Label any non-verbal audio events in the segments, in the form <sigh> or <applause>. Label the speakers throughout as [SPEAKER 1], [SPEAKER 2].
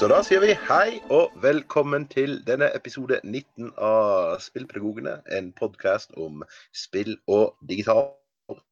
[SPEAKER 1] Så da sier vi hei og velkommen til denne episode 19 av Spillpedagogene. En podkast om spill og digital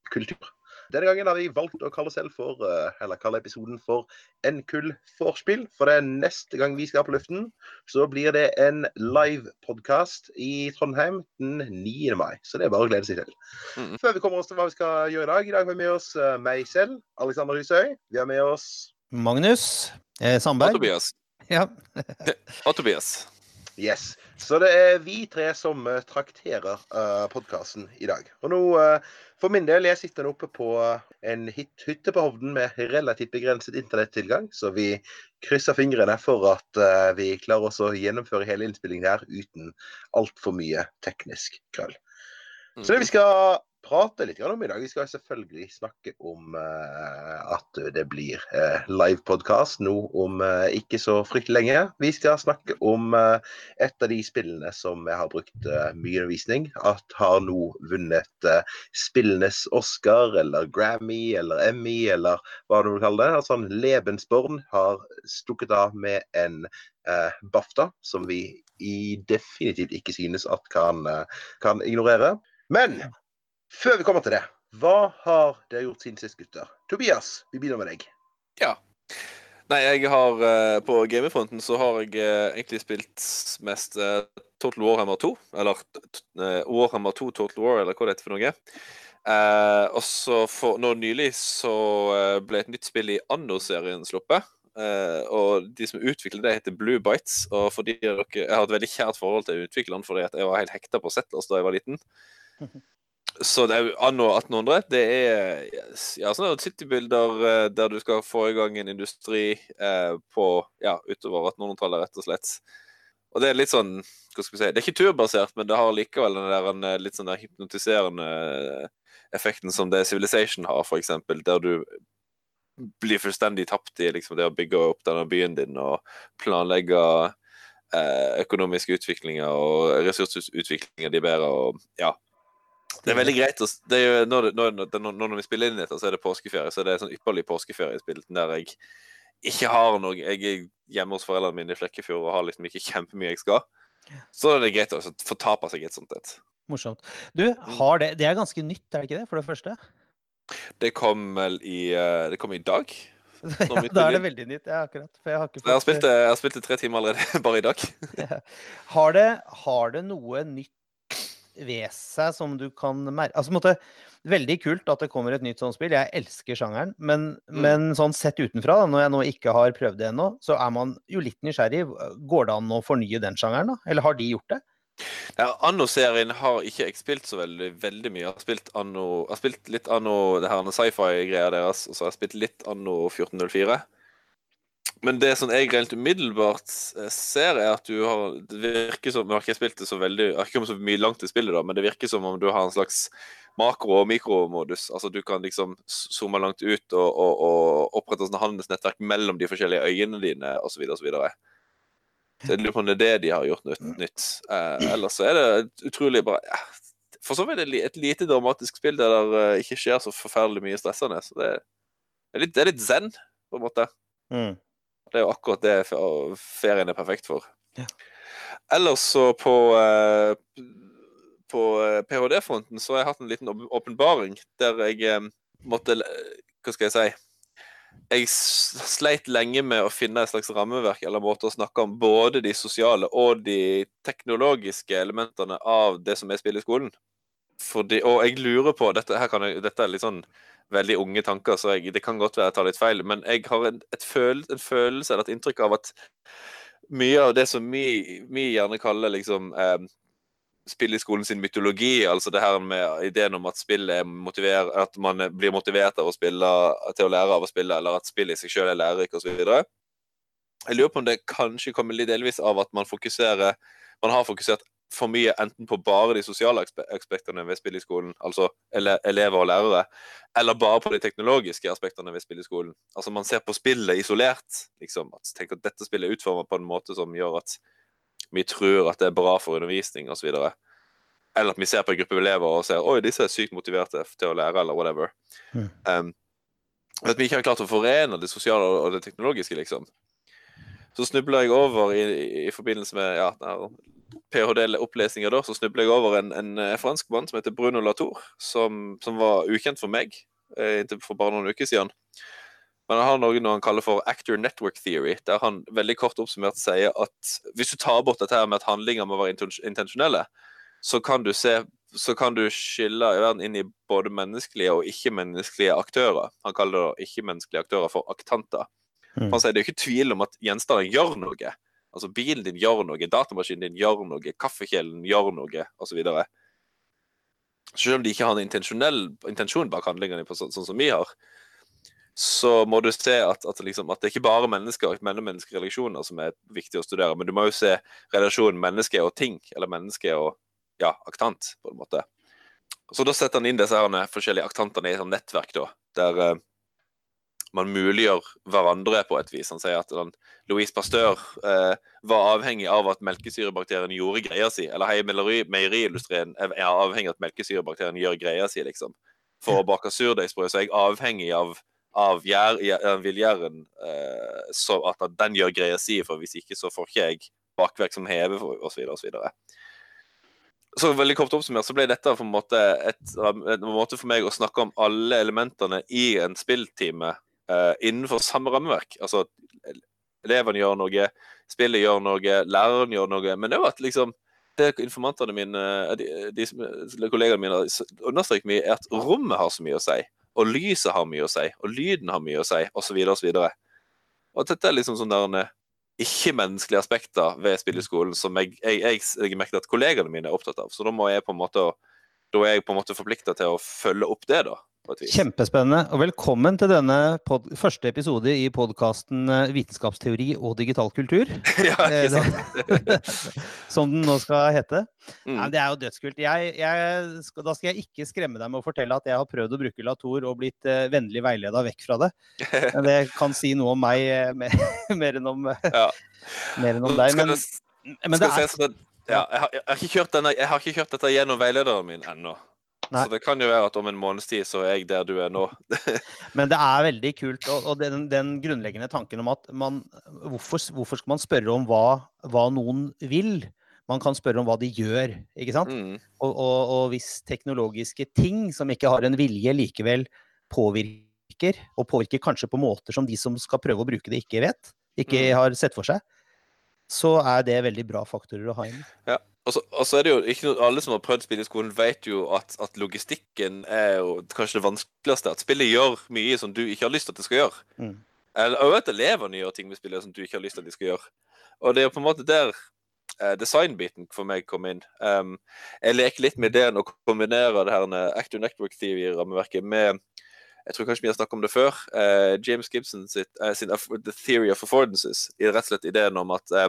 [SPEAKER 1] kultur. Denne gangen har vi valgt å kalle selv for, eh, eller kalle episoden for NKull vorspiel. For det er neste gang vi skal på luften, så blir det en live-podkast i Trondheim den 9. mai. Så det er bare å glede seg til.
[SPEAKER 2] Mm.
[SPEAKER 1] Før vi kommer oss til hva vi skal gjøre i dag. I dag har vi med oss eh, meg selv, Alexander Husøy. Vi har med oss
[SPEAKER 3] Magnus eh,
[SPEAKER 2] Og
[SPEAKER 3] Sandberg.
[SPEAKER 2] Tobias. <laughs>
[SPEAKER 3] Ja. <laughs>
[SPEAKER 2] Og Tobias.
[SPEAKER 1] Yes. Så det er vi tre som uh, trakterer uh, podkasten i dag. Og nå, uh, for min del, jeg sitter nå oppe på eh, en hit hytte på Hovden med relativt begrenset internettilgang, så vi krysser fingrene for at uh, vi klarer oss å gjennomføre hele innspillingen her uten altfor mye teknisk krøll. Så det vi skal prate litt om i dag, vi skal selvfølgelig snakke om eh, at det blir uh, livepodkast nå om eh, ikke så fryktelig lenge. Vi skal snakke om eh, et av de spillene som jeg har brukt mye undervisning, at har nå vunnet eh, spillenes Oscar eller Grammy eller Emmy eller hva du vil kalle det. Altså Lebensborn har stukket av med en eh, BAFTA, som vi definitivt ikke synes at kan, eh, kan ignorere. Men før vi kommer til det, hva har dere gjort siden sist, gutter? Tobias, vi begynner med deg.
[SPEAKER 2] Ja. Nei, jeg har eh, På gamingfronten så har jeg eh, egentlig spilt mest eh, Total Warhammer 2. Eller Warhammer 2 Total War, eller hva det heter for noe. Eh, og så for nå nylig så ble et nytt spill i Anno-serien sluppet. Eh, og de som utvikler det, heter Blue Bites. Og fordi dere, jeg har et veldig kjært forhold til utvikleren fordi at jeg var helt hekta på Settlers da jeg var liten. <laughs> Så det er anno 1800. Det er ja, sånne citybilder eh, der du skal få i gang en industri eh, på ja, utover 1800-tallet, rett og slett. Og det er litt sånn hva skal vi si, Det er ikke turbasert, men det har likevel den der en, eh, litt sånn der hypnotiserende effekten som det Civilization har, eksempel, der du blir fullstendig tapt i liksom, det å bygge opp denne byen din og planlegge eh, økonomiske utviklinger og ressursutviklinger de bedre. og ja, det er veldig greit. å Det jo, når, når, når, når vi spiller inn dette, så er det påskeferie. Så det er sånn ypperlig påskeferiespill der jeg ikke har noe Jeg er hjemme hos foreldrene mine i Flekkefjord og har liksom ikke kjempemye jeg skal. Så er det greit å så fortape seg et sånt et.
[SPEAKER 3] Morsomt. Du, har det, det er ganske nytt, er det ikke det? For det første?
[SPEAKER 2] Det kom vel i eh, Det kom i dag. <laughs>
[SPEAKER 3] Ja, da er det veldig nytt. Ja, akkurat. For jeg har ikke
[SPEAKER 2] jeg har spilt det, jeg har spilt det tre timer allerede, <laughs> bare i dag. <laughs>
[SPEAKER 3] Har det, har det noe nytt ved seg som du kan merke Altså, på en måte, veldig kult at det kommer et nytt sånt spill. Jeg elsker sjangeren. Men,
[SPEAKER 2] Mm.
[SPEAKER 3] men sånn sett utenfra, da, når jeg nå ikke har prøvd det ennå, så er man jo litt nysgjerrig. Går det an å fornye den sjangeren, da? Eller har de gjort det?
[SPEAKER 2] Ja, Anno-serien har ikke jeg spilt så veldig, veldig mye. Jeg har spilt, anno, jeg har spilt litt Anno det her sci-fi-greia deres, og så har jeg spilt litt Anno 1404. Men det som jeg rent umiddelbart eh, ser, er at du har Det virker som Nå har ikke spilt det så veldig Jeg har ikke kommet så mye langt i spillet, da, men det virker som om du har en slags makro- og mikromodus. Altså du kan liksom zoome langt ut og, og, og opprette sånn handelsnettverk mellom de forskjellige øyene dine, osv., osv. Så, jeg lurer på om det er det de har gjort nytt. nytt. Eh, ellers så er det utrolig bra ja, For så vidt det et lite dramatisk spill der det eh, ikke skjer så forferdelig mye stressende. Så det, det, er, litt, det er litt zen, på en måte.
[SPEAKER 3] Mm.
[SPEAKER 2] Det er jo akkurat det ferien er perfekt for.
[SPEAKER 3] Ja.
[SPEAKER 2] Ellers så på eh, på eh, PhD-fronten så har jeg hatt en liten åp- åpenbaring der jeg eh, måtte Hva skal jeg si? Jeg sleit lenge med å finne et slags rammeverk eller måte å snakke om både de sosiale og de teknologiske elementene av det som er spill i skolen. Fordi, og jeg lurer på Dette, jeg, dette er litt sånn veldig unge tanker, så jeg, det kan godt være jeg tar litt feil, men jeg har en, føl, en følelse eller et inntrykk av at mye av det som vi, vi gjerne kaller liksom eh, spill i skolen sin mytologi, altså det her med ideen om at spill er motiver, at man blir motivert av å spille, til å lære av å spille, eller at spill i seg selv er lærerikt osv. Jeg lurer på om det kanskje kommer litt delvis av at man fokuserer Man har fokusert for mye enten på bare de sosiale aspektene ved spill i skolen, altså ele elever og lærere, eller bare på de teknologiske aspektene ved spill i skolen. Altså Man ser på spillet isolert. liksom, at Tenk at dette spillet er utformet på en måte som gjør at vi tror at det er bra for undervisning osv. Eller at vi ser på en gruppe elever og ser oi, disse er sykt motiverte til å lære, eller whatever.
[SPEAKER 3] Mm.
[SPEAKER 2] Um, at vi ikke har klart å forene det sosiale og det teknologiske, liksom. så snubla jeg over i, i forbindelse med ja, ph.d.-opplesninga, da, så snubla jeg over en, en, eh, fransk mann som heter Bruno Latour, som, som var ukjent for meg eh, inntil for bare noen uker siden. Men han har noe han kaller for actor network theory, der han veldig kort oppsummert sier at hvis du tar bort dette her med at handlinger må være intensjonelle, så kan du se så kan du skille verden inn i både menneskelige og ikke-menneskelige aktører. Han kaller det ikke-menneskelige aktører for aktanter. Mm. Han sier det er ikke tvil om at gjenstander gjør noe. Altså bilen din gjør noe, datamaskinen din gjør noe, kaffekjelen gjør noe, osv. Selv om de ikke har en intensjon bak handlingene på sånn, som vi har, så må du se at, at, liksom, at det er ikke bare mennesker og mellommenneskelige relasjoner som er viktig å studere, men du må jo se relasjonen menneske og ting, eller menneske og ja, aktant, på en måte. Så da setter han inn disse her forskjellige aktantene i et nettverk, da, der uh, man muliggjør hverandre på et vis. Han sier at den, Louise Pasteur eh, var avhengig av at melkesyrebakterien gjorde greia si. Eller hei, meieriindustrien er avhengig av at melkesyrebakterien gjør greia si, liksom. For å bake surdeigsbrød så er jeg avhengig av av villgjæren, eh, så at den gjør greia si, for hvis ikke så får ikke jeg bakverk som hever, osv. osv så veldig kort oppsummert så ble dette på en måte et, en måte for meg å snakke om alle elementene i en spilltime uh, innenfor samme rammeverk. Altså elevene gjør noe, spillet gjør noe, læreren gjør noe. Men det var at liksom det informantene mine, de, de, de kollegaene mine understreker mye, er at rommet har så mye å si. Og lyset har mye å si, og lyden har mye å si, osv. osv. Og, og at dette er liksom sånn der ikke-menneskelige aspekter ved spilleskolen som jeg, jeg, jeg, jeg merker at kollegene mine er opptatt av. Så da må jeg på en måte da er jeg på en måte forplikta til å følge opp det, da.
[SPEAKER 3] Kjempespennende. Og velkommen til denne første episode i podkasten eh, Vitenskapsteori og digital kultur. <laughs> ja, ikke eh, sant? <laughs> Som den nå skal hete. Mm. Nei, det er jo dødskult. Jeg, jeg, da skal jeg ikke skremme deg med å fortelle at jeg har prøvd å bruke Latour og blitt uh, vennlig veileda vekk fra det. <laughs> Men det kan si noe om meg uh, mer, mer, enn om, uh, ja. mer enn om deg. Men,
[SPEAKER 2] men det er ja, jeg, har, jeg, har denne, jeg, har, ikke kjørt dette gjennom veilederen min ennå. Nei. Så det kan jo være at om en måneds tid så er jeg der du er nå. <laughs>
[SPEAKER 3] Men det er veldig kult, og, og den, den, grunnleggende tanken om at man hvorfor, hvorfor, skal man spørre om hva, hva, noen vil? Man kan spørre om hva de gjør, ikke sant? Mm. Og, og, og, hvis teknologiske ting som ikke har en vilje, likevel påvirker, og påvirker kanskje på måter som de som skal prøve å bruke det, ikke vet, ikke mm. har sett for seg, så er det veldig bra faktorer å ha inn.
[SPEAKER 2] Ja, og så, og så, er det jo ikke noe, Alle som har prøvd spill i skolen, vet jo at, at, logistikken er jo kanskje det vanskeligste. At spillet gjør mye som du ikke har lyst til at det skal gjøre. Mm. Eller, og at elevene gjør ting med spillet som du ikke har lyst til at de skal gjøre. Og det er på en måte der eh, designbiten for meg kom inn. Um, jeg leker litt med ideen å kombinere det her Active Network Theory-rammeverket med jeg tror kanskje vi har snakket om det før. Uh, James Gibson sitt, uh, sin The Theory of Affordances. I rett og slett ideen om at uh,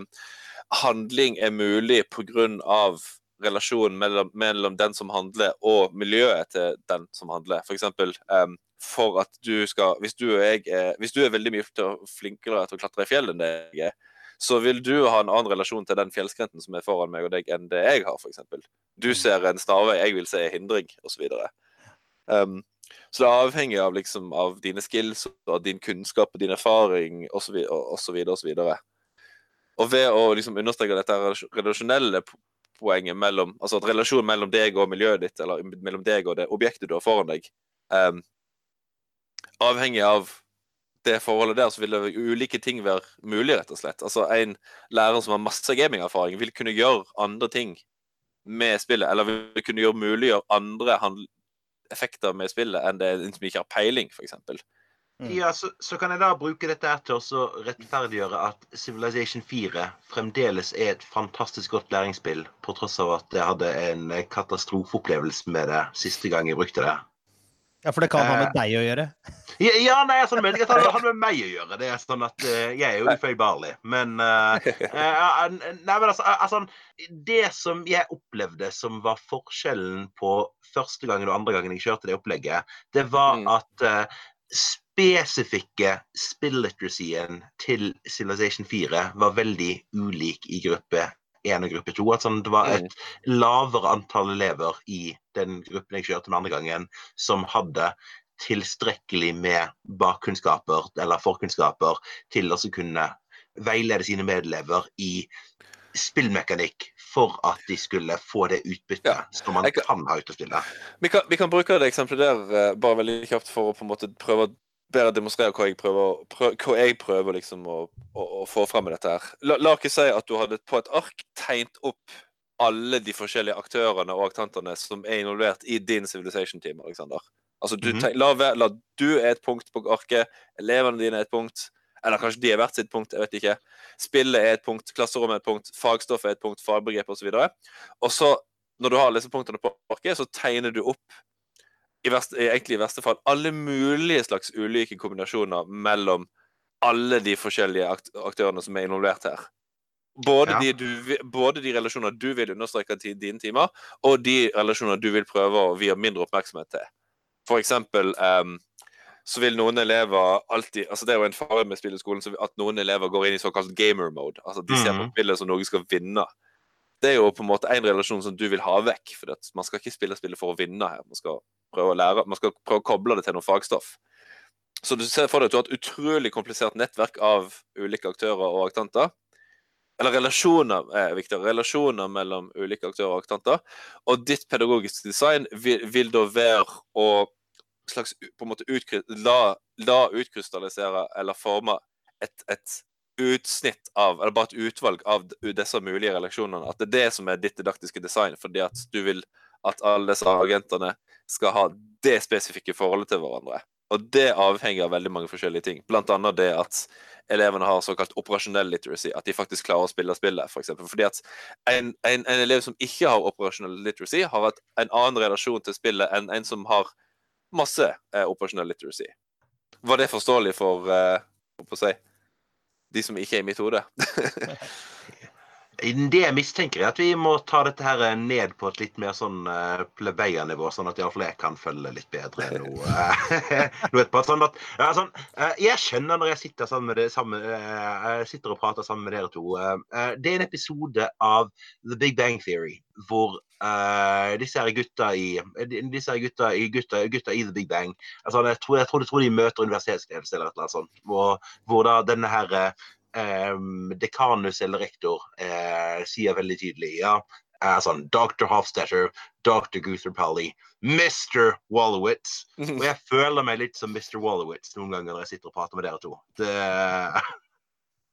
[SPEAKER 2] handling er mulig pga. relasjonen mellom, mellom, den som handler, og miljøet til den som handler. For eksempel, um, for at du skal Hvis du, og jeg er, hvis du er veldig mye flinkere til å klatre i fjell enn det jeg er, så vil du ha en annen relasjon til den fjellskrenten som er foran meg og deg, enn det jeg har, f.eks. Du mm. ser en snarvei jeg vil se en hindring, osv. Um, så det er avhengig av, liksom, av dine skills og din kunnskap og din erfaring osv. osv. Og ved å liksom understreke dette relasjonelle poenget mellom Altså at relasjonen mellom deg og miljøet ditt, eller mellom deg og det objektet du har foran deg, um, avhengig av det forholdet der, så vil det ulike ting være mulig, rett og slett. Altså En lærer som har masse gamingerfaring, vil kunne gjøre andre ting med spillet, eller vil kunne gjøre muliggjøre andre effekter med spillet enn det som ikke har peiling, f.eks.
[SPEAKER 1] Mm. Ja, så, så, kan jeg da bruke dette til å rettferdiggjøre at Civilization 4 fremdeles er et fantastisk godt læringsspill, på tross av at jeg hadde en katastrofeopplevelse med det siste gang jeg brukte det.
[SPEAKER 3] Ja, for det kan ha med eh, deg å gjøre?
[SPEAKER 1] Ja, ja nei, sånn, men det kan ha med meg å gjøre. Det er sånn at uh, Jeg er jo ufeilbarlig. Men, <laughs> uh, uh, nei, men altså, altså, Det som jeg opplevde som var forskjellen på første gangen og andre gangen jeg kjørte det opplegget, det var mm. at spesifikke spill-litteracyen til Civilization 4 var veldig ulik i gruppe 1 og gruppe to. At sånn, det var mm. et lavere antall elever i den gruppen jeg kjørte med andre gangen, som hadde tilstrekkelig med bakkunnskaper eller forkunnskaper til å kunne veilede sine medelever i spillmekanikk for at de skulle få det utbyttet
[SPEAKER 2] Ja,
[SPEAKER 1] som man
[SPEAKER 2] kan-
[SPEAKER 1] kan ha ut av spillet.
[SPEAKER 2] Vi kan, vi kan bruke det eksempelet der eh, bare veldig kjapt for å på en måte prøve å bedre demonstrere hva jeg prøver, prøv, hva jeg prøver liksom å, å, å få frem med dette her. La, la ikke si at du hadde på et ark tegnet opp alle de forskjellige aktørene og aktantene som er involvert i din Civilization-team, Alexander. Altså, du,
[SPEAKER 1] mm
[SPEAKER 2] -hmm. la, la du er et punkt på arket, elevene dine er et punkt, eller kanskje de er hvert sitt punkt, jeg vet ikke. Spillet er et punkt, klasserommet er et punkt, fagstoffet er et punkt, fagbegrep osv. Og, og så, når du har disse punktene på arket, så tegner du opp i verste, egentlig i verste fall alle mulige slags ulike kombinasjoner mellom alle de forskjellige akt aktørene som er involvert her. Både,
[SPEAKER 1] Ja.
[SPEAKER 2] de, du, både de relasjoner du vil understreke til dine timer, og de relasjoner du vil prøve å vie mindre oppmerksomhet til. For eksempel um, så vil noen elever alltid altså Det er jo en fare med spilleskolen så at noen elever går inn i såkalt gamer mode. Altså de ser på
[SPEAKER 1] Mhm.
[SPEAKER 2] spillet som noe skal vinne. Det er jo på en måte en relasjon som du vil ha vekk. For man skal ikke spille spillet for å vinne her. Man skal prøve å lære, man skal prøve å koble det til noe fagstoff. Så du ser for deg at du har et utrolig komplisert nettverk av ulike aktører og aktanter. Eller relasjoner er viktigere. Relasjoner mellom ulike aktører og aktanter. Og ditt pedagogiske design vil, vil da være å slags på en måte utkry- la, la utkrystallisere eller forme et, et utsnitt av, eller bare et utvalg av disse mulige relasjonene. At det er det som er ditt didaktiske design, fordi at du vil at alle disse agentene skal ha det spesifikke forholdet til hverandre. Og det avhenger av veldig mange forskjellige ting. Blant annet det at elevene har såkalt operasjonell literacy. At de faktisk klarer å spille spillet, f.eks. For Fordi at en, en, en elev som ikke har operasjonell literacy, har hatt en annen relasjon til spillet enn en som har masse eh, operasjonell literacy. Var det forståelig for eh, å si, de som ikke er i mitt hode? <laughs>
[SPEAKER 1] Det jeg mistenker, er at vi må ta dette her ned på et litt mer sånn uh, plebeiernivå, sånn at iallfall jeg kan følge litt bedre nå. eh, <laughs> nå etterpå. Sånn at, ja, sånn, eh, jeg skjønner når jeg sitter, sammen med det, sammen, eh, sitter og prater sammen med dere to. eh, eh, det er en episode av The Big Bang Theory hvor eh, disse gutta i disse gutta gutta, gutta i The Big Bang altså, jeg, tror, jeg, tror, jeg tror de møter universitetsledelse eller et eller annet sånt. Hvor, hvor da denne her um, dekanus eller rektor uh, sier veldig tydelig ja, er sånn Dr. Hofstetter, Dr. Guther Pally, Mr. Wallowitz. Og jeg føler meg litt som Mr. Wallowitz noen ganger når jeg sitter og prater med dere to. Det,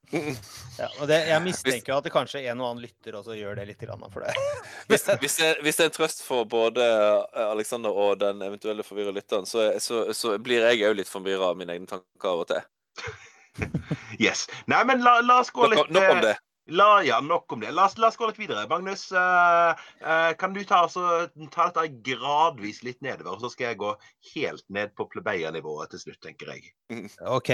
[SPEAKER 1] <laughs>
[SPEAKER 3] Ja, og det, jeg mistenker hvis, at det kanskje en og annen lytter også gjør det litt grann for det. <laughs>
[SPEAKER 2] Hvis, hvis, det, hvis det er en trøst for både eh, Alexander og den eventuelle forvirra lytteren, så, så, så blir jeg òg litt forvirra av mine egne tanker av og til. <laughs>
[SPEAKER 1] yes. Nei, men la, la oss gå litt
[SPEAKER 2] nok om
[SPEAKER 1] eh,
[SPEAKER 2] det.
[SPEAKER 1] La, ja, nok om det. La oss, la oss gå litt videre. Magnus, uh, uh, kan du ta, altså, ta dette gradvis litt nedover, så skal jeg gå helt ned på plebeiernivået til slutt, tenker jeg.
[SPEAKER 3] Ok.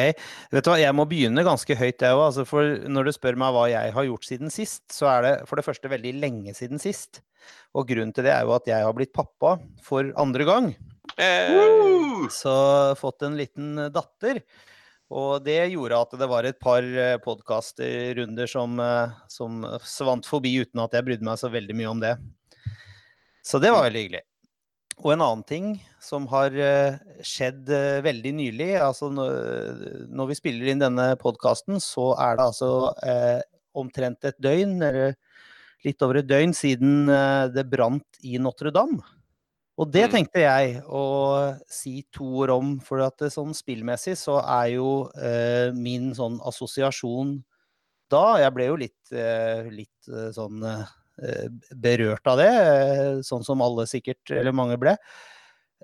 [SPEAKER 3] Vet du hva, jeg må begynne ganske høyt, jeg òg. Altså for når du spør meg hva jeg har gjort siden sist, så er det for det første veldig lenge siden sist. Og grunnen til det er jo at jeg har blitt pappa for andre gang.
[SPEAKER 2] Eh,
[SPEAKER 3] Så fått en liten datter. Og det gjorde at det var et par podkastrunder som, eh, som svant forbi uten at jeg brydde meg så veldig mye om det. Så det var veldig hyggelig. Og en annen ting som har eh, skjedd eh, veldig nylig altså når, vi spiller inn denne podkasten, så er det altså eh, omtrent et døgn, eller litt over et døgn, siden eh, det brant i Notre-Dame. Og det
[SPEAKER 2] Mm.
[SPEAKER 3] tenkte jeg å si to ord om, for at det, sånn spillmessig så er jo eh, min sånn assosiasjon da Jeg ble jo litt, eh, litt eh, sånn eh, berørt av det, eh, sånn som alle sikkert, eller mange ble.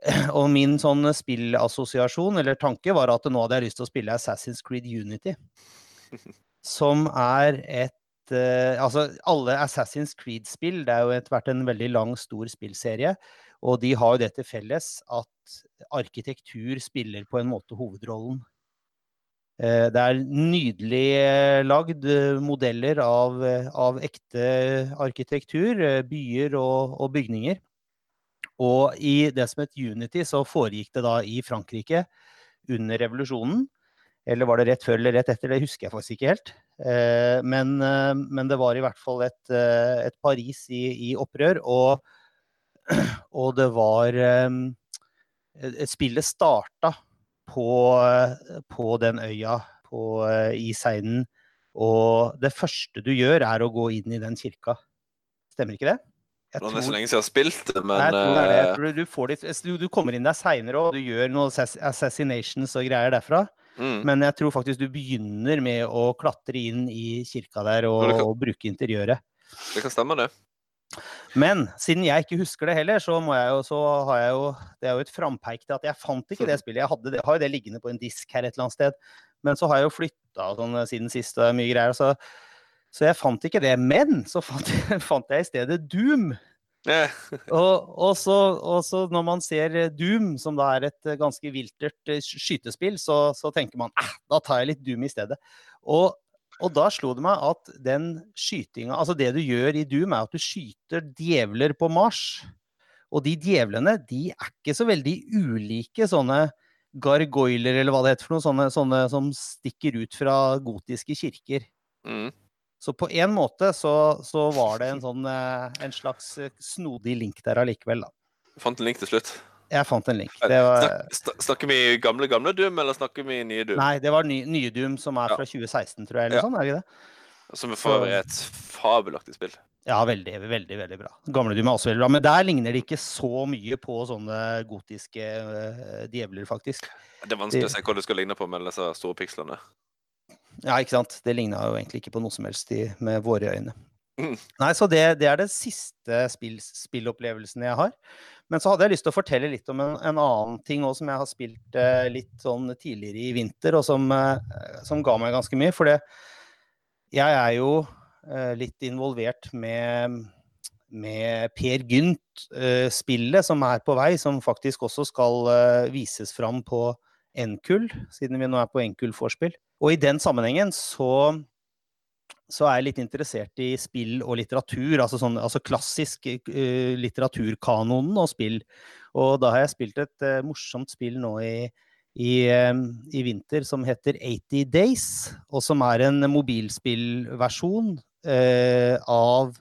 [SPEAKER 3] <clears throat> Og min sånn spillassosiasjon, eller tanke, var at nå hadde jeg lyst til å spille Assassin's Creed Unity. <laughs> Som er et eh, Altså, alle Assassin's Creed-spill, det er jo hvert en veldig lang, stor spillserie. Og de har jo det til felles at arkitektur spiller på en måte hovedrollen. Eh, Det er nydelig eh, lagd eh, modeller av, av ekte arkitektur, byer og, og bygninger. Og i det som het Unity, så foregikk det da i Frankrike under revolusjonen. Eller var det rett før eller rett etter, det husker jeg faktisk ikke helt. Men, men det var i hvert fall et, et Paris i, i opprør, og, <clears throat> og det var eh, et Spillet starta på, på den øya på, eh, i Seinen, Og det første du gjør, er å gå inn i den kirka. Stemmer ikke det?
[SPEAKER 2] Jeg det er så lenge siden jeg har spilt men
[SPEAKER 3] Nei, det det. Du, du, du kommer inn der seinere og du gjør noen assassinations og greier derfra. Mm. Men jeg tror faktisk du begynner med å klatre inn i kirka der og, kan, og bruke interiøret.
[SPEAKER 2] Det kan stemme, det.
[SPEAKER 3] Men siden jeg ikke husker det heller, så, må jeg jo, så har jeg jo Det er jo et frampeik til at jeg fant ikke det spillet. Jeg hadde det, har jo det liggende på en disk her et eller annet sted. Men så har jeg jo flytta sånn siden sist og mye greier. Så så jeg fant ikke det. Men så fant jeg, <laughs> fant jeg i stedet Doom. og, og, så, og, så, når man ser Doom, som da er et ganske viltert eh, skytespill, så, så tenker man eh, da tar jeg litt Doom i stedet. Og, og da slo det meg at den skytinga Altså det du gjør i Doom, er at du skyter djevler på Mars. Og de djevlene, de er ikke så veldig ulike sånne gargoyler, eller hva det heter for noe, sånne, sånne som stikker ut fra gotiske kirker. Mm. Så på en måte så, så var det en, sånn, eh, en slags eh, snodig link der allikevel, da.
[SPEAKER 2] Du fant en link til slutt?
[SPEAKER 3] Jeg fant en link. Var...
[SPEAKER 2] Snak, snakker vi gamle gamle Doom, eller snakker vi nye Doom?
[SPEAKER 3] Nei, det var ny, nye Doom, som er fra ja. 2016, tror jeg. eller ja. sånn, er det ikke det?
[SPEAKER 2] Som for øvrig et fabelaktig spill.
[SPEAKER 3] Ja, veldig, veldig veldig bra. Gamle Doom er også veldig bra. Men der ligner det ikke så mye på sånne gotiske uh, djevler, faktisk.
[SPEAKER 2] Det er vanskelig å se hva det skal ligne på med disse store pikslene.
[SPEAKER 3] Ja, ikke sant. Det ligna jo egentlig ikke på noe som helst i, med våre øyne. Mm. Nei, så det, det, er det siste spill, spillopplevelsen jeg har. Men så hadde jeg lyst til å fortelle litt om en, en annen ting òg som jeg har spilt eh, litt sånn tidligere i vinter, og som, eh, som, ga meg ganske mye. For det, jeg er jo eh, litt involvert med, med Per Gynt-spillet eh, som er på vei, som faktisk også skal eh, vises fram på NKUL, siden vi nå er på NKUL-vorspiel. Og i den sammenhengen så, så, er jeg litt interessert i spill og litteratur. Altså, sånn, altså klassisk uh, litteraturkanonen og spill. Og da har jeg spilt et uh, morsomt spill nå i, i, um, i, vinter som heter 80 Days, og som er en mobilspillversjon uh, av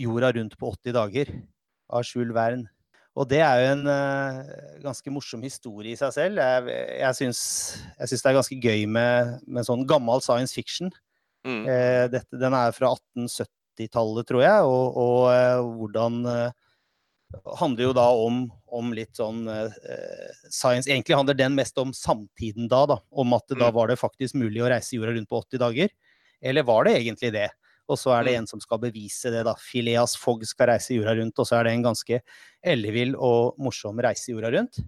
[SPEAKER 3] Jorda rundt på 80 dager av Jules Verne. Og det er jo en ganske morsom historie i seg selv. Jeg, jeg syns, det er ganske gøy med, med sånn gammel science fiction. Mm. Eh, dette, den er fra 1870-tallet, tror jeg, og, og eh, hvordan handler jo da om, om litt sånn science Egentlig handler den mest om samtiden da, da. Om at mm. da var det faktisk mulig å reise jorda rundt på 80 dager. Eller var det egentlig det? Og så er det mm. en som skal bevise det, da. Phileas Fogg skal reise jorda rundt, og så er det en ganske ellevill og morsom reise jorda rundt.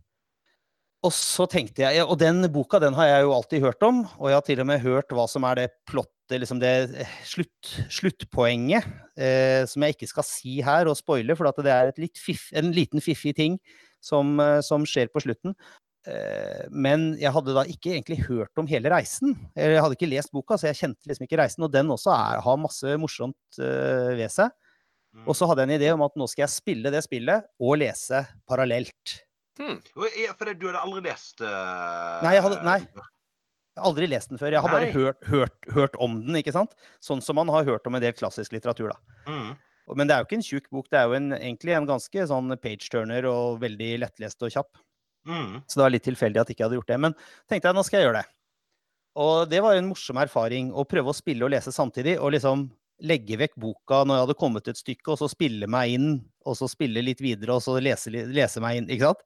[SPEAKER 3] Og så tenkte jeg, og den boka den har jeg jo alltid hørt om, og jeg har til og med hørt hva som er det plottet, liksom det eh, slutt, sluttpoenget, eh, som jeg ikke skal si her og spoile, for det er fiff, en liten fiffig ting som, eh, som skjer på slutten. Eh, men jeg hadde da ikke egentlig hørt om hele reisen. Jeg hadde ikke lest boka, så jeg kjente liksom ikke reisen. Og den også er, har masse morsomt eh, ved seg. Mm. Og så hadde jeg en idé om at nå skal jeg spille det spillet og lese parallelt.
[SPEAKER 1] Hmm. For du hadde aldri lest uh...
[SPEAKER 3] Nei, jeg hadde, nei. Jeg har aldri lest den før. Jeg har nei. bare hørt, hørt, hørt, om den. ikke sant? Sånn som man har hørt om en del klassisk litteratur. da. Mm. Men det er jo ikke en tjukk bok. Det er jo en, egentlig en ganske sånn page-turner og veldig lettlest og kjapp. Mm. Så det var litt tilfeldig at jeg ikke hadde gjort det. Men tenkte jeg nå skal jeg gjøre det. Og det var en morsom erfaring å prøve å spille og lese samtidig. Og liksom legge vekk boka når jeg hadde kommet et stykke, og så spille meg inn, og så spille litt videre, og så lese, lese meg inn. Ikke sant?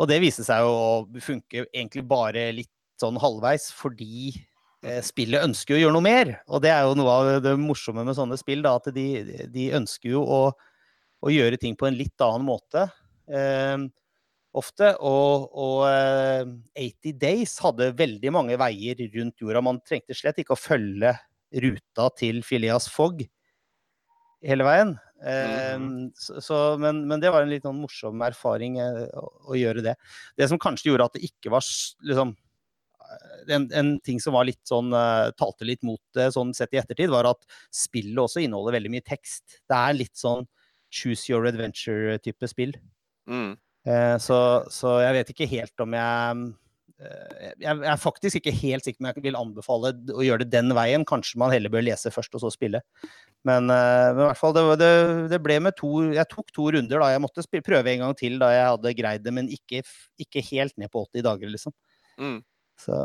[SPEAKER 3] Og det viste seg jo å funke egentlig bare litt sånn halvveis, fordi eh, spillet ønsker jo å gjøre noe mer. Og det er jo noe av det morsomme med sånne spill, da, at de, de ønsker jo å, å, gjøre ting på en litt annen måte. Eh, ofte. Og, og, 80 eh, Days hadde veldig mange veier rundt jorda. Man trengte slett ikke å følge ruta til Phileas Fogg hele veien. Mm. Så, så, men, men, det var en litt sånn morsom erfaring eh, å, å, gjøre det. Det som kanskje gjorde at det ikke var liksom en, en, ting som var litt sånn, talte litt mot det sånn sett i ettertid, var at spillet også inneholder veldig mye tekst. Det er litt sånn choose your adventure-type spill. Mm. Uh, så, så, jeg vet ikke helt om jeg eh, jeg er faktisk ikke helt sikker om jeg vil anbefale å gjøre det den veien. Kanskje man heller bør lese først og så spille. Men, eh, men i hvert fall, det, det, det, ble med to Jeg tok to runder. da, Jeg måtte spille, prøve en gang til da jeg hadde greid det, men ikke, ikke helt ned på 80 dager, liksom. Mm. Så,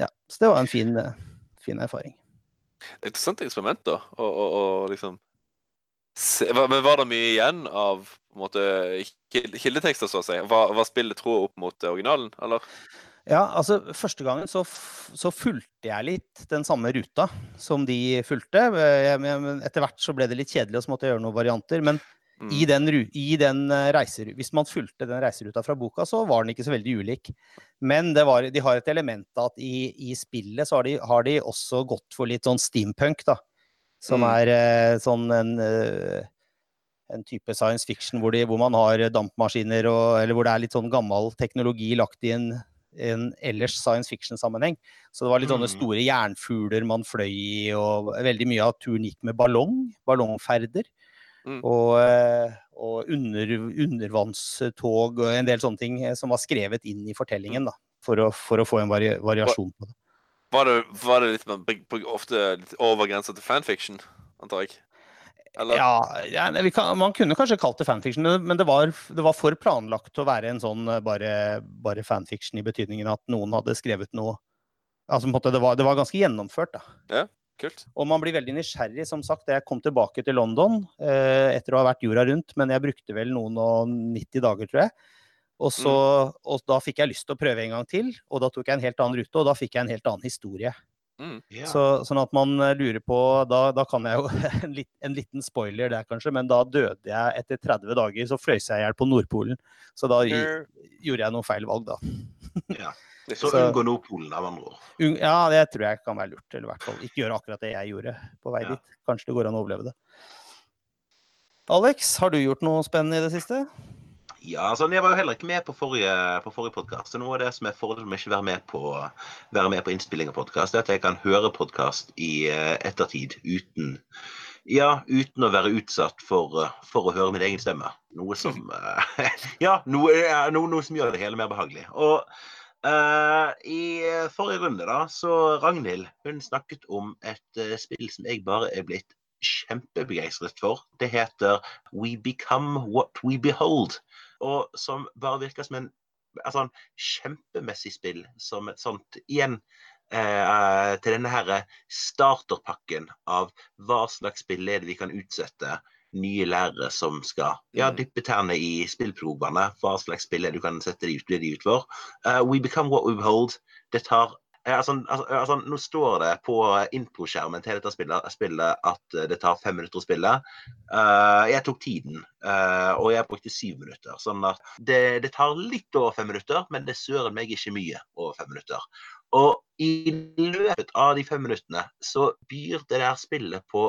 [SPEAKER 3] ja, så det var en fin, fin erfaring.
[SPEAKER 2] Det er interessant eksperiment, da. Og, og, og liksom se, Men var det mye igjen av måte, kildetekster, så å si? Hva, hva spillet tror opp mot originalen, eller?
[SPEAKER 3] Ja, altså første gangen så, så, fulgte jeg litt den samme ruta som de fulgte. Men etter hvert så ble det litt kjedelig, og så måtte jeg gjøre noen varianter. Men mm. i den, i den eh, reiser, hvis man fulgte den reiseruta fra boka, så var den ikke så veldig ulik. Men var, de har et element av at i, i spillet så har de, har de, også gått for litt sånn steampunk, da. Som mm. er eh, sånn en eh, en type science fiction hvor, de, hvor man har dampmaskiner, og, eller hvor det er litt sånn gammel teknologi lagt i en en ellers science fiction-sammenheng. Så det var litt sånne mm. store jernfugler man fløy i, og veldig mye av turen gikk med ballong. Ballongferder. Mm. Og, eh, og under, undervannstog og en del sånne ting eh, som var skrevet inn i fortellingen, da, for, å, for å få en vari, variasjon på det.
[SPEAKER 2] Var det, var det litt, ofte litt over grensa til fanfiction, antar jeg?
[SPEAKER 3] Eller? Ja, kan, man kunne kanskje kalt det fanfiction, men det var, det var, for planlagt til å være en sånn eh, bare, bare, fanfiction i betydningen at noen hadde skrevet noe Altså måte, det var, det var ganske gjennomført, da.
[SPEAKER 2] Ja, kult.
[SPEAKER 3] Og man blir veldig nysgjerrig, som sagt. Jeg kom tilbake til London eh, etter å ha vært jorda rundt, men jeg brukte vel noen og 90 dager, tror jeg. Og, så, mm. og da fikk jeg lyst til å prøve en gang til, og da tok jeg en helt annen rute, og da fikk jeg en helt annen historie. Mm. Yeah. Så, sånn at man eh, lurer på Da, da kan jeg jo <laughs> en, litt, en, liten spoiler der, kanskje, men da døde jeg etter 30 dager. Så frøs jeg i hjel på Nordpolen. Så da i, gjorde jeg noen feil valg, da. <laughs>
[SPEAKER 1] ja. Så, så unngå Nordpolen, av andre ord.
[SPEAKER 3] Ja, det tror jeg kan være lurt. Eller i hvert fall ikke gjøre akkurat det jeg gjorde på vei ja. dit. Kanskje det går an å overleve det. Alex, har du gjort noe spennende i det siste?
[SPEAKER 1] Ja, altså, Jeg var jo heller ikke med på forrige, på forrige podkast. Noe av det som er fordelen med ikke være med på, være med på innspilling av podkast, er at jeg kan høre podkast i uh, ettertid uten, ja, uten å være utsatt for, uh, for, å høre min egen stemme. Noe som uh, <laughs> <laughs> Ja, noe, noe, noe, som gjør det hele mer behagelig. Og i forrige runde, da, så Ragnhild hun snakket om et spill som jeg bare er blitt kjempebegeistret for. Det heter We Become What We Behold og som bare virker som en altså, kjempemessig spill. Som et sånt Igjen eh, til denne her starterpakken av hva slags spill er det vi kan utsette nye lærere som skal ja, mm. dyppe tærne i spillprovene. Hva slags spill er det du kan sette de ut, de ut for. Uh, we become what we behold. Det tar Altså, altså, altså, nå står det på introskjermen til dette spillet, spillet, at det tar fem minutter å spille. Uh, jeg tok tiden, uh, og jeg brukte syv minutter. Sånn at det, det tar litt over fem minutter, men det søren meg ikke mye over fem minutter. Og i løpet av de fem minuttene så byr det der spillet på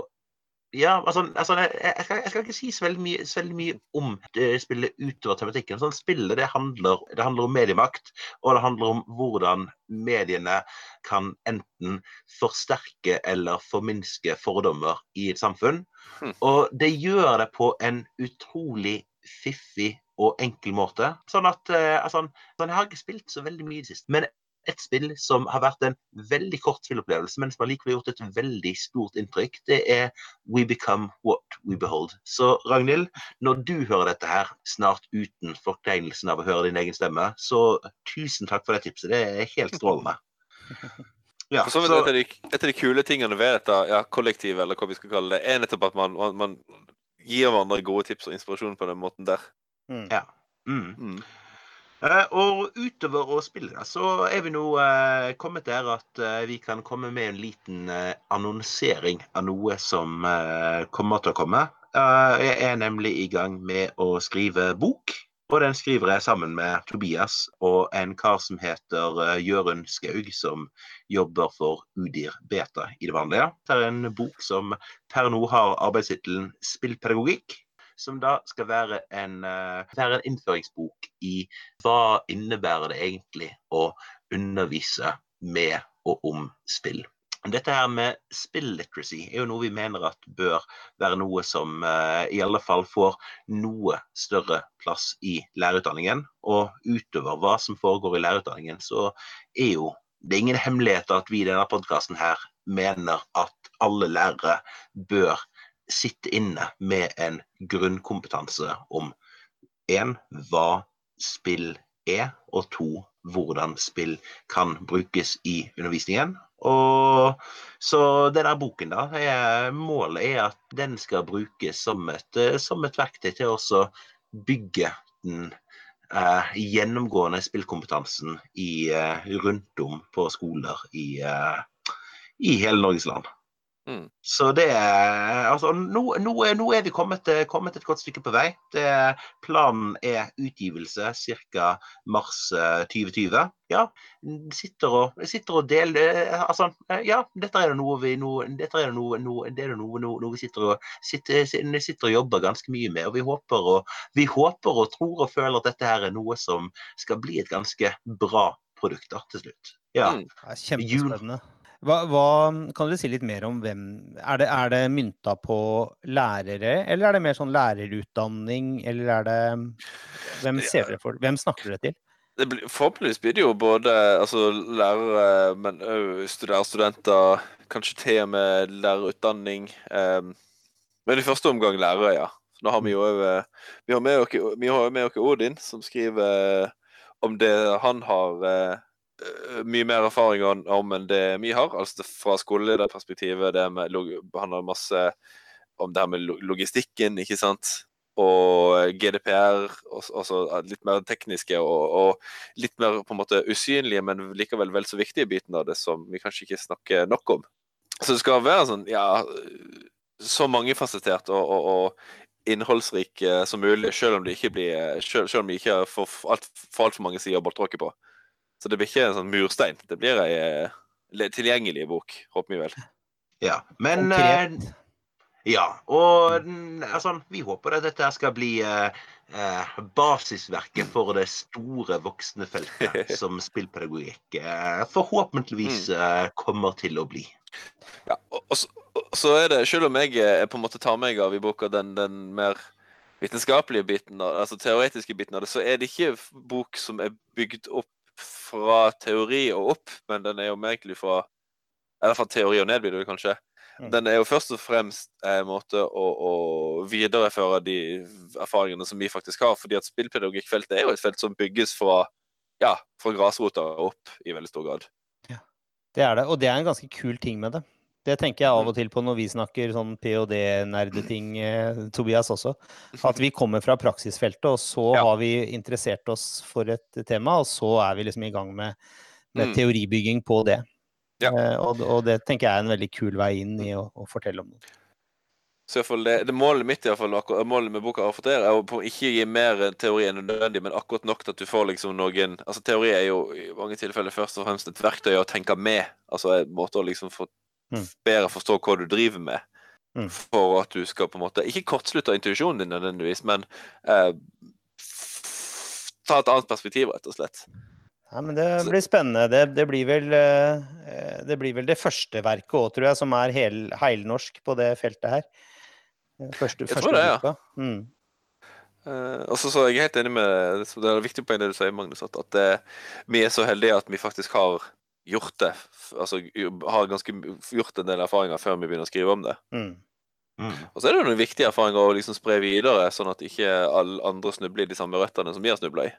[SPEAKER 1] ja, altså, altså jeg, jeg, skal, jeg, skal, ikke si så veldig mye, så veldig mye om det spillet utover tematikken. Sånn, spillet det handler, det handler, om mediemakt, og det handler om hvordan mediene kan enten forsterke eller forminske fordommer i et samfunn. Hm. Og det gjør det på en utrolig fiffig og enkel måte. Sånn at altså, altså, Jeg har ikke spilt så veldig mye sist, men et spill som har vært en veldig kort spillopplevelse, men som har likevel gjort et veldig stort inntrykk, det er We Become What We Behold. Så Ragnhild, når du hører dette her, snart uten fortegnelsen av å høre din egen stemme, så tusen takk for det tipset. Det er helt strålende. <laughs>
[SPEAKER 2] Ja, så, så, et, av de, et, av de, kule tingene ved dette ja, kollektivet, eller hva vi skal kalle det, er nettopp at man, man, man gir hverandre gode tips og inspirasjon på den måten der.
[SPEAKER 1] Mm. Ja. Mm. Mm. Eh, og utover å spille, så er vi nå eh, kommet der at eh, vi kan komme med en liten annonsering av noe som kommer til å komme. Jeg er nemlig i gang med å skrive bok. Og den skriver jeg sammen med Tobias og en kar som heter Jørund Skaug, som jobber for Udir Beta i det vanlige. Det er en bok som per nå har arbeidstittelen Spillpedagogikk som da skal være en, uh, være en innføringsbok i hva innebærer det egentlig å undervise med og om spill. Dette her med spill literacy er jo noe vi mener at bør være noe som uh, i alle fall får noe større plass i lærerutdanningen. Og utover hva som foregår i lærerutdanningen, så er jo det er ingen hemmelighet at vi i denne podkasten her mener at alle lærere bør sitte inne med en grunnkompetanse om én hva spill er, og to hvordan spill kan brukes i undervisningen. Og så denne boken, da, er, målet er at den skal brukes som et, som et verktøy til å bygge den eh, gjennomgående spillkompetansen i, eh, rundt om på skoler i, eh, i hele Norges land. Mm. Så det Altså, nå, nå, nå er vi kommet, kommet, et godt stykke på vei. Det, planen er utgivelse ca. mars 2020. Eh, ja, sitter og, sitter og deler Altså, ja, dette er det noe vi nå Dette er det noe, noe, det er noe, noe, noe vi sitter og, sitter, sitter og, jobber ganske mye med. Og vi håper og, vi håper og tror og føler at dette her er noe som skal bli et ganske bra produkt da, til slutt. Ja.
[SPEAKER 3] Mm. Kjempespennende. Hva, hva, kan du si litt mer om hvem Er det, er det mynta på lærere, eller er det mer sånn lærerutdanning, eller er det Hvem for Hvem snakker dere til?
[SPEAKER 2] Det blir, forhåpentligvis blir det jo både altså, lærere, men òg studenter, kanskje til og med lærerutdanning. Um, men i første omgang lærere, ja. Nå har vi jo eh, vi har med oss Odin, som skriver om det han har Eh, mye mer erfaring om enn det vi har. altså Fra skolelederperspektivet. Det med, handler masse om det her med logistikken, ikke sant. Og GDPR, altså litt mer tekniske og, og, litt mer på en måte usynlige, men likevel vel så viktige biten av det som vi kanskje ikke snakker nok om. Så det skal være sånn, ja, så mangefasettert og, og, og innholdsrik som mulig, selv om det ikke blir, selv, selv om det ikke får altfor alt for mange sider å boltråkke på. Så det blir ikke en sånn murstein. Det blir ei eh, tilgjengelig bok, håper vi vel.
[SPEAKER 1] Ja, men eh, Ja. Og altså, vi håper at dette skal bli eh, eh, basisverket for det store, voksne feltet <laughs> som spillpedagogikk eh, forhåpentligvis mm. eh, kommer til å bli.
[SPEAKER 2] Ja, og, og, så, og, så er det, selv om jeg på en måte tar meg av i boka den, den mer vitenskapelige biten, altså teoretiske biten av det, så er det ikke bok som er bygd opp fra teori og opp, men den er jo egentlig fra Eller fra teori og ned, blir det kanskje. Mm. Den er jo først og fremst en måte å, å, videreføre de erfaringene som vi faktisk har. fordi at spillpedagogikkfeltet er jo et felt som bygges fra, ja, fra grasrota opp i veldig stor grad.
[SPEAKER 3] Ja, det er det. Og det er en ganske kul ting med det. Det tenker jeg av og mm. til på når vi snakker sånn ph.d.-nerdeting, eh, Tobias også. At vi kommer fra praksisfeltet, og så ja. har vi interessert oss for et tema, og så er vi liksom i gang med, med mm. teoribygging på det. Ja. Eh, og, og, det tenker jeg er en veldig kul vei inn i å, å fortelle om noe.
[SPEAKER 2] Så det, det, Målet mitt i hvert fall, målet med boka er å ikke gi mer teori enn nødvendig, men akkurat nok til at du får liksom noen altså Teori er jo i mange tilfeller først og fremst et verktøy å tenke med. Altså en måte å liksom få mm. bedre forstå hva du driver med. Mm. For at du skal på en måte Ikke kortslutte intuisjonen din nødvendigvis, men eh, ta et annet perspektiv, rett og slett.
[SPEAKER 3] Ja, men Det blir spennende. Det, det, blir, vel, eh, det blir vel det første verket òg, tror jeg, som er hel, heilnorsk på det feltet her.
[SPEAKER 2] Første, jeg tror det, ja. Mm. Uh, og så, så er jeg helt enig med Det er viktig poeng det du sier, Magnus, at, at det, vi er så heldige at vi faktisk har gjort det Altså har ganske gjort en del erfaringer før vi begynner å skrive om det. Mm. Mm. Og så er det noen viktige erfaringer å liksom spre videre, sånn at ikke alle andre snubler i de samme røttene som vi har snubla i.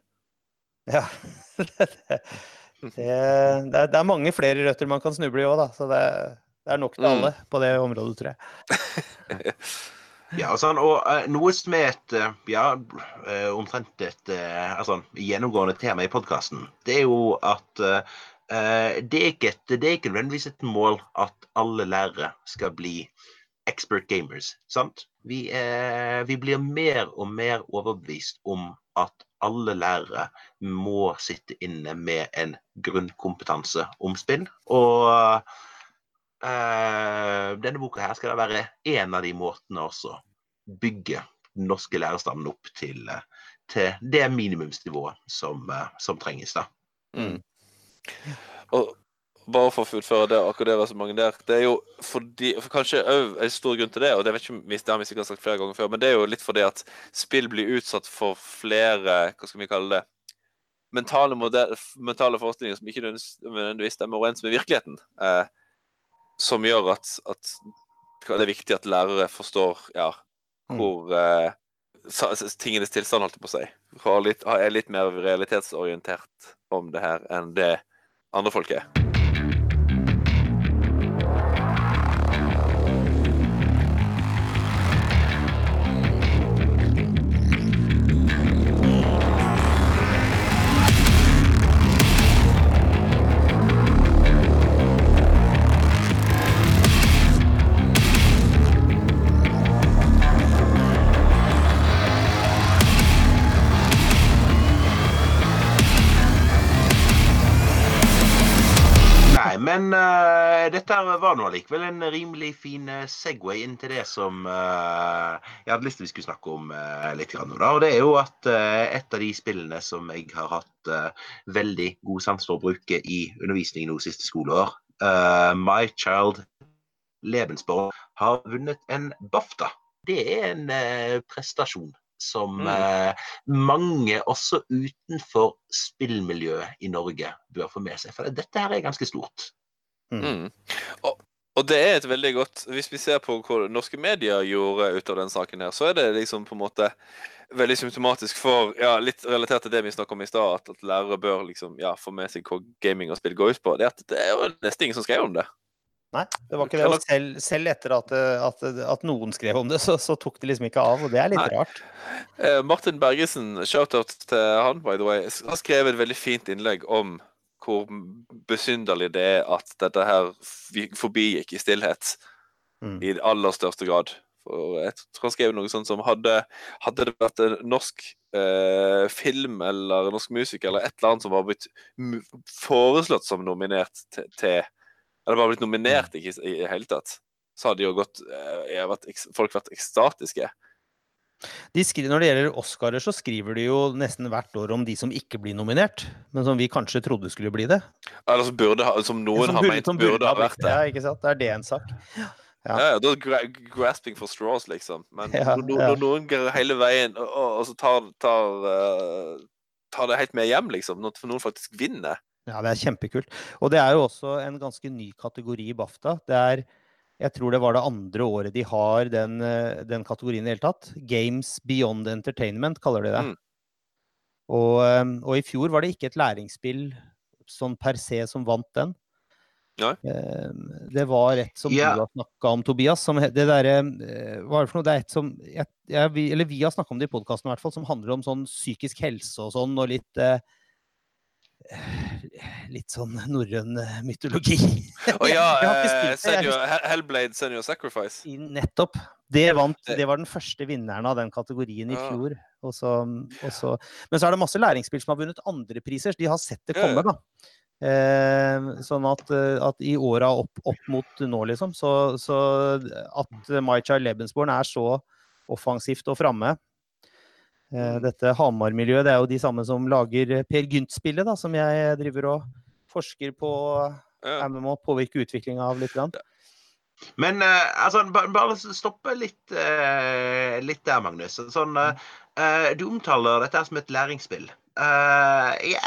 [SPEAKER 3] Ja. <laughs> det, det, det, er mange flere røtter man kan snuble i òg, da. Så det, det, er nok til mm. alle på det området, tror jeg. <laughs>
[SPEAKER 1] ja, sånn, og uh, noe som er et uh, ja, uh, omtrent et altså, gjennomgående tema i podkasten, det er jo at Eh, det er, ikke et, det er ikke nødvendigvis et mål at alle lærere skal bli expert gamers. sant? Vi, er, vi blir mer og mer overbevist om at alle lærere må sitte inne med en grunnkompetanse om spill. Og uh, denne boka her skal da være en av de måtene også bygge den norske lærerstanden opp til, til det minimumsnivået som, som trenges. da. Mm.
[SPEAKER 2] Og bare for å fullføre det, akkurat det resonnementet der Det er jo fordi for Kanskje òg en stor grunn til det, og det vet ikke, det har vi sikkert sagt flere ganger før, men det er jo litt fordi at spill blir utsatt for flere Hva skal vi kalle det? Mentale, modell, mentale forestillinger som ikke nødvendigvis stemmer overens med virkeligheten. Eh, som gjør at, at, det er viktig at lærere forstår ja, mm. hvor eh, tingenes tilstand, holdt jeg på å si. Litt, er litt mer realitetsorientert om det her enn det andre folk er.
[SPEAKER 1] Var nå allikevel en rimelig fin uh, Segway inn til det som uh, jeg hadde lyst til vi skulle snakke om litt. Grann, da. Og det er jo at et av de spillene som jeg har hatt veldig god sans for å bruke i undervisningen nå siste skoleår, My Child Lebensborg, har vunnet en BAFTA. Det er en prestasjon som mm. mange også utenfor spillmiljøet i Norge bør få med seg. For dette her er ganske stort.
[SPEAKER 2] Mm. mm. Og, og, det er et veldig godt Hvis vi ser på hva norske medier gjorde ut av den saken her, så er det liksom på en måte veldig symptomatisk for ja, Litt relatert til det vi snakket om i stad, at, at, lærere bør liksom ja, få med seg hva gaming og spill går ut på. Det, at det er jo nesten ingen som skrev om det.
[SPEAKER 3] Nei, det var ikke det. Og selv, selv etter at, at, at, noen skrev om det, så, så, tok det liksom ikke av. Og det er litt Nei. rart.
[SPEAKER 2] Eh, Martin Bergesen, shout-out til han, by the way, har skrevet et veldig fint innlegg om hvor besynderlig det er at dette her forbigikk i stillhet mm. i aller største grad. For jeg tror han skrev noe sånt som hadde, hadde det vært en norsk eh, film eller norsk musiker eller et eller annet som var blitt foreslått som nominert til, til Eller bare blitt nominert ikke, i det hele tatt, så hadde jo gått, eh, vært, folk vært ekstatiske.
[SPEAKER 3] De skriver, når det gjelder Oscarer, så skriver de jo nesten hvert år om de som ikke blir nominert, men som vi kanskje trodde skulle bli det.
[SPEAKER 2] Eller som, burde ha, som noen som har ment burde, burde ha vært det.
[SPEAKER 3] Ja, ikke sant? Det er det en sak.
[SPEAKER 2] Ja, ja, ja da gra grasping for straws, liksom. Men ja, når, når, noen går hele veien og, og, så tar, tar, uh, tar, det helt med hjem, liksom, når noen faktisk vinner
[SPEAKER 3] Ja, det er kjempekult. Og det er jo også en ganske ny kategori i BAFTA. Det er jeg tror det var det andre året de har den, eh, den kategorien i det hele tatt. Games Beyond Entertainment, kaller de det. Mm. Og, eh, og, i fjor var det ikke et læringsspill sånn per se som vant den.
[SPEAKER 2] Ja.
[SPEAKER 3] Eh, det var et som yeah. du har snakka om, Tobias. Som det derre Hva er det for noe? Det er et som jeg, jeg, Eller vi har snakka om det i podkasten i hvert fall, som handler om sånn psykisk helse og sånn, og litt litt sånn norrøn eh, mytologi.
[SPEAKER 2] Å <laughs> ja, eh, senior, Hellblade Senior Sacrifice.
[SPEAKER 3] Nettopp. Det, vant, det var den første vinneren av den kategorien i fjor. Også, også. Men så er det masse læringsspill som har vunnet andre priser. De har sett det komme, da. Eh, sånn at, eh, at, i åra opp, opp, mot nå, liksom, så, så at My Child Lebensborn er så offensivt og framme, dette Hamar-miljøet det er jo de samme som lager eh, Per Gynt-spillet, da, som jeg driver og forsker på. Er med å påvirke utviklinga av litt. Grann.
[SPEAKER 1] Men uh, altså, bare stoppe litt, litt der, Magnus. Sånn, du omtaler dette som et læringsspill. Jeg,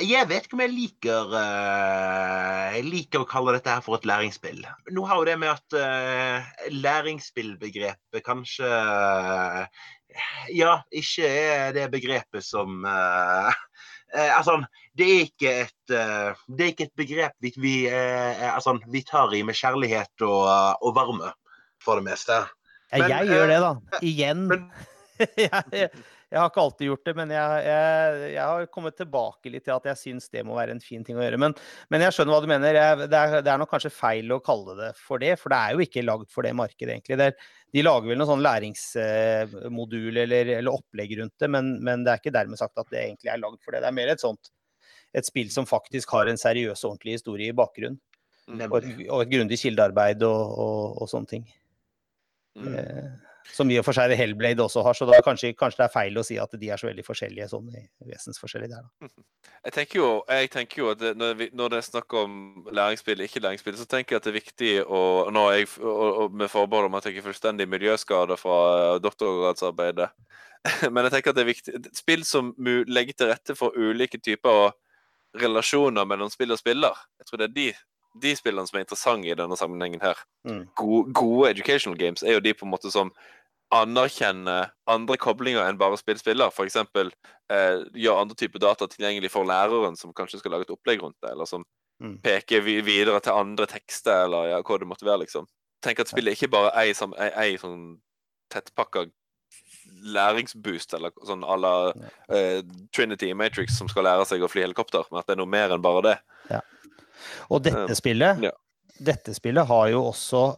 [SPEAKER 1] jeg, vet ikke om jeg liker Jeg liker å kalle dette her for et læringsspill. Nå har jo det med at læringsspillbegrepet kanskje ja, ikke er det begrepet som uh, <laughs> altså, det er ikke et, uh, det er ikke et begrep vi, vi, altså, vi, tar i med kjærlighet og, og varme, for det meste.
[SPEAKER 3] Men, jeg gjør det, da. Igjen. Men, <laughs> jeg, jeg har ikke alltid gjort det, men jeg, jeg, jeg, har kommet tilbake litt til at jeg syns det må være en fin ting å gjøre. Men, men jeg skjønner hva du mener. Jeg, det, er, det, er, nok kanskje feil å kalle det for det, for det er jo ikke lagd for det markedet, egentlig. Det er, de lager vel noen sånn læringsmodul eller, eller, opplegg rundt det, men, men, det er ikke dermed sagt at det egentlig er lagd for det. Det er mer et sånt et spill som faktisk har en seriøs og ordentlig historie i bakgrunnen. Og et, og et grundig kildearbeid og, og, og sånne ting. Mm. Eh, som i og for seg Hellblade også har, så da kanskje, kanskje, det er feil å si at de er så veldig forskjellige sånn vesensforskjellig der, da. <laughs>
[SPEAKER 2] Jeg tenker jo, jeg tenker jo at det, når, vi, når, det er snakk om læringsspill, ikke læringsspill, så tenker jeg at det er viktig å nå jeg, og, og Med forbehold om at jeg er fullstendig miljøskader fra uh, doktorgradsarbeidet. <laughs> Men jeg tenker at det er viktig Spill som legger til rette for ulike typer relasjoner mellom spill og spiller. Jeg tror det er de de spillene som er interessante i denne sammenhengen her. Mm. Gode, gode, educational games er jo de på en måte som anerkjenne andre koblinger enn bare spillspiller. F.eks. Eh, gjøre andre typer data tilgjengelig for læreren som kanskje skal lage et opplegg rundt det, eller som mm. peker videre til andre tekster, eller ja, hva det måtte være, liksom. Tenk at spillet ikke bare er som ei, sånn tettpakka læringsboost, eller sånn à la eh, Trinity Matrix som skal lære seg å fly helikopter, men at det er noe mer enn bare det.
[SPEAKER 3] Ja. Og dette spillet, ja. dette spillet har jo også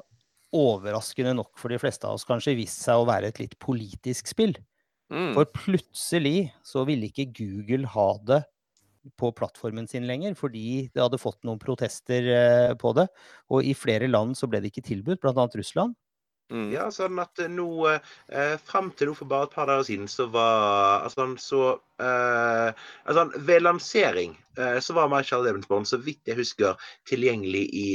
[SPEAKER 3] overraskende nok for de fleste av oss kanskje vist seg å være et litt politisk spill. Mm. For plutselig så ville ikke Google ha det på plattformen sin lenger, fordi det hadde fått noen protester eh, på det. Og i flere land så ble det ikke tilbudt, bl.a. Russland.
[SPEAKER 1] Mm. Ja, sånn at nå eh, Fram til nå for bare et par dager siden så var altså, så, eh, altså, Ved lansering eh, så var Michael Lebensborn, så vidt jeg husker, tilgjengelig i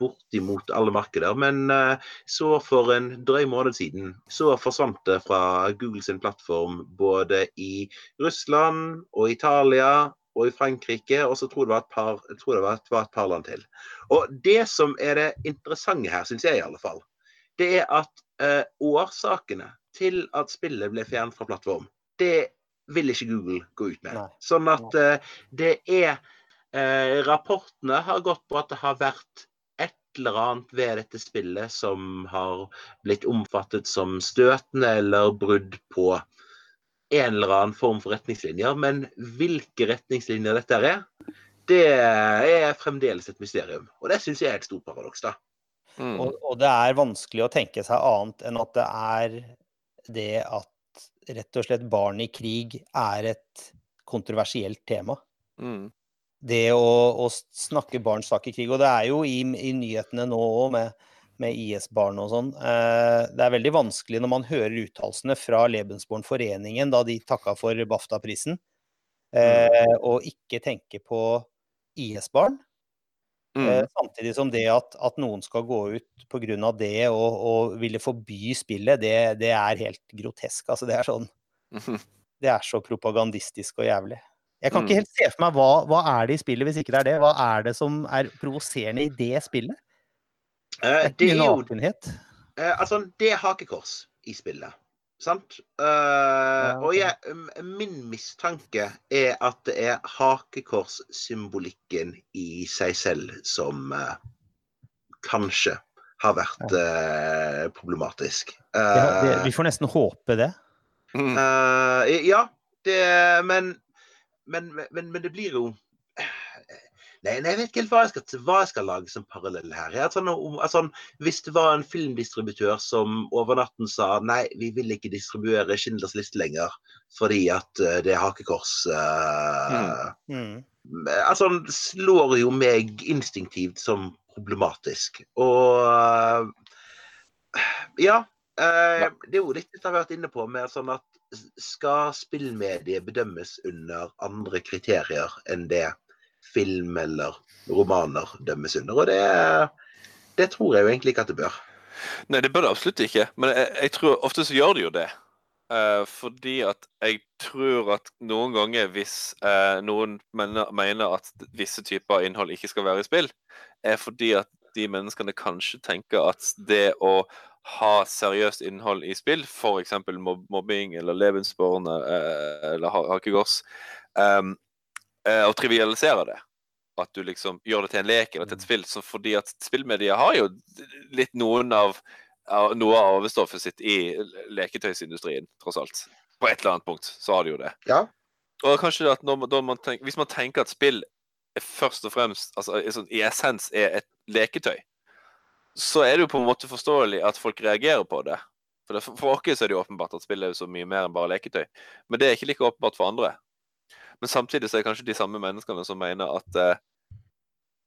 [SPEAKER 1] bortimot alle markeder. Men eh, så for en drøy måned siden så forsvant det fra Google sin plattform både i Russland og Italia og i Frankrike, og så tror jeg det var et par, var et par land til. Og Det som er det interessante her, syns jeg i alle fall, det er at eh, årsakene til at spillet ble fjernet fra plattform, det vil ikke Google gå ut med. Nei. Sånn at eh, det er eh, Rapportene har gått på at det har vært et eller annet ved dette spillet som har blitt omfattet som støtende eller brudd på en eller annen form for retningslinjer. Men hvilke retningslinjer dette er, det er fremdeles et mysterium. Og det syns jeg er et stort paradoks, da.
[SPEAKER 3] Mm. Og, og, det er vanskelig å tenke seg annet enn at det er det at rett og slett barn i krig er et kontroversielt tema. Mm. Det å, å, snakke barns sak i krig. Og det er jo i, i nyhetene nå òg med, med IS-barn og sånn. Eh, det er veldig vanskelig når man hører uttalelsene fra Lebensborn-foreningen da de takka for BAFTA-prisen, eh, mm. og ikke tenke på IS-barn. Mm. Eh, samtidig som det at, at, noen skal gå ut pga. det og, og, ville forby spillet, det, det, er helt grotesk. Altså, det er sånn <laughs> Det er så propagandistisk og jævlig. Jeg kan ikke mm. helt se for meg hva, hva er det i spillet hvis ikke det er det? Hva er det som er provoserende i det spillet?
[SPEAKER 1] Eh, det er jo eh, Altså, det er hakekors i spillet. Sant? Uh, ja, okay. Og jeg, min mistanke er at det er hakekorssymbolikken i seg selv som uh, kanskje har vært uh, problematisk.
[SPEAKER 3] Ja, det, vi får nesten håpe det.
[SPEAKER 1] Mm. ja, det, men, men, men, men, det blir jo Nei, nei, jeg vet ikke helt hva jeg skal, hva jeg skal lage som parallell her. Sånn, altså, hvis det var en filmdistributør som over natten sa nei, vi vil ikke distribuere Schindlers liste lenger fordi at uh, det er hakekors uh, mm. Mm. Altså, slår jo meg instinktivt som problematisk. Og ja, Uh, Det er jo litt det jeg har vært inne på, med sånn at skal spillmediet bedømmes under andre kriterier enn det film eller romaner dømmes under. Og det, det tror jeg jo egentlig ikke at det bør.
[SPEAKER 2] Nei, det bør det absolutt ikke. Men jeg, jeg tror ofte så gjør det jo det. Eh, fordi at jeg tror at noen ganger hvis eh, noen mener, mener, at visse typer innhold ikke skal være i spill, er fordi at de menneskene kanskje tenker at det å ha seriøst innhold i spill, f.eks. Mob mobbing eller levensborn eh, eller hakegårds, um, eh, og trivialisere det. At du liksom gjør det til en lek eller til et mm. spill. Så fordi at spillmedia har jo litt noen av, av noe av arvestoffet sitt i leketøysindustrien, tross alt. På et eller annet punkt så har de jo det.
[SPEAKER 1] Ja.
[SPEAKER 2] Og kanskje at når, man tenker, Hvis man tenker at spill først og fremst, altså sånn, i essens, er et leketøy, så er det jo på en måte forståelig at folk reagerer på det. For, det, for oss er det jo åpenbart at spill er jo så mye mer enn bare leketøy. Men det er ikke like åpenbart for andre. Men samtidig så er det kanskje de samme menneskene som mener at uh,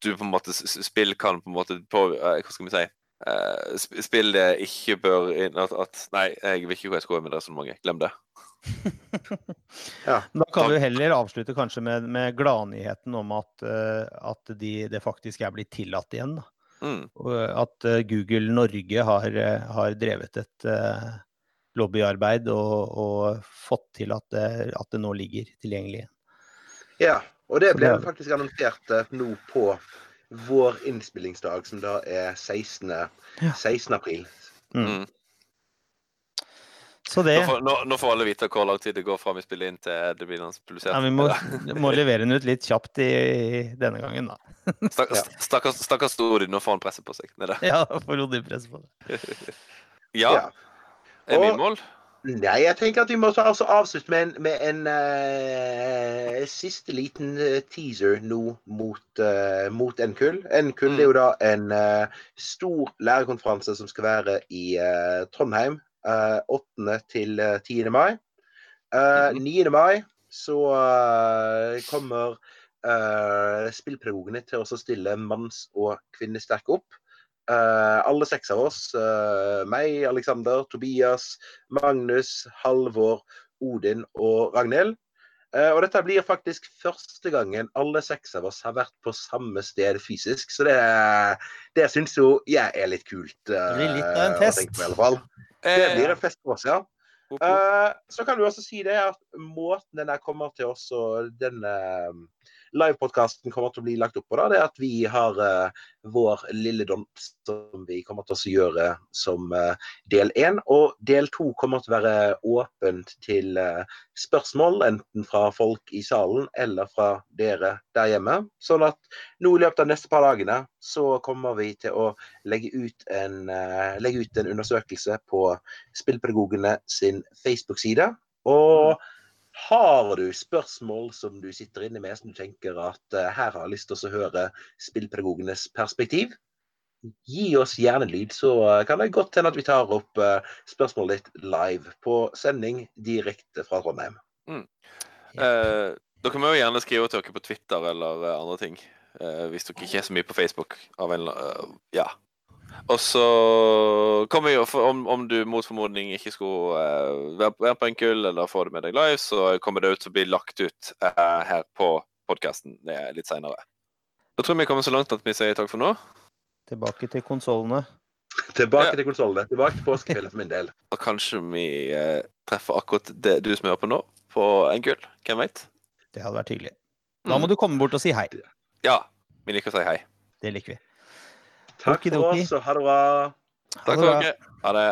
[SPEAKER 2] du på en måte spill kan på en måte på, uh, Hva skal vi si uh, Spill ikke bør inn at, at, Nei, jeg vil ikke gå i skole med det resonnementet. Glem det.
[SPEAKER 3] ja. Da kan vi heller avslutte kanskje med, med gladnyheten om at, at de, det faktisk er blitt tillatt igjen. Mm. At Google Norge har, har drevet et lobbyarbeid og, og, fått til at det, at det nå ligger tilgjengelig.
[SPEAKER 1] Ja, og det ble faktisk annonsert eh, nå på vår innspillingsdag, som da er 16. 16. april. Mm. mm.
[SPEAKER 3] Så det...
[SPEAKER 2] Nå får, nå, nå, får, alle vite hvor lang tid det går fra vi spiller inn til det blir publisert.
[SPEAKER 3] Ja, vi må, <laughs> må, levere den ut litt kjapt i, denne gangen, da. <laughs>
[SPEAKER 2] Stakkars, stakkars, stakkars Odin, nå får han presset på seg.
[SPEAKER 3] Ja, får Odin presset på
[SPEAKER 2] det. <laughs> ja. ja. Er vi i mål?
[SPEAKER 1] Nei, jeg tenker at vi må altså avslutte med en, med en uh, siste liten uh, teaser nå mot, uh, mot NKUL. NKUL mm. er jo da en stor lærerkonferanse som skal være i Trondheim 8. til 10. mai. 9. Mm. mai så kommer uh, spillpedagogene til å stille manns- og kvinnesterke opp. Uh, alle seks av oss, uh, meg, Alexander, Tobias, Magnus, Halvor, Odin og Ragnhild. Uh, og dette blir faktisk første gangen alle seks av oss har vært på samme sted fysisk. Så det, det syns jo jeg er litt kult.
[SPEAKER 3] det blir litt av en fest.
[SPEAKER 1] På, i alle fall. Det blir en fest for oss, ja. så kan du også si det at måten den kommer til oss og denne livepodkasten kommer til å bli lagt opp på, da, det er at vi har uh, vår lille dont som vi kommer til å gjøre som uh, del én. Og del to kommer til å være åpent til uh, spørsmål, enten fra folk i salen eller fra dere der hjemme. Sånn at nå i løpet av neste par dagene så kommer vi til å legge ut en, legge ut en undersøkelse på Spillpedagogene sin Facebook-side. Og. Har du spørsmål som du sitter inne med, som du tenker at uh, her har jeg lyst til å høre spillpedagogenes perspektiv? Gi oss gjerne lyd, så uh, kan det godt hende at vi tar opp uh, spørsmålet ditt live på sending direkte fra Trondheim. Mm.
[SPEAKER 2] dere må jo gjerne skrive til dere på Twitter eller andre ting. hvis dere ikke er så mye på Facebook. Av en, ja, og så kommer jo, om, om, du mot formodning ikke skulle uh, være på en kull eller få det med deg live, så kommer det ut til å bli lagt ut uh, her på podkasten litt seinere. Da tror vi kommer så langt at vi sier takk for nå.
[SPEAKER 3] Tilbake til konsollene.
[SPEAKER 1] Tilbake ja. til konsollene. Tilbake til påskefjellet for min del. <laughs>
[SPEAKER 2] Og kanskje vi uh, treffer akkurat det du som hører på nå, på en kull. Hvem veit?
[SPEAKER 3] Det hadde vært hyggelig. Da må mm. du komme bort og si hei.
[SPEAKER 2] Ja. Vi liker å si hei.
[SPEAKER 3] Det liker vi.
[SPEAKER 1] Takk for oss, og ha det bra.
[SPEAKER 2] Takk for dere. Ha det.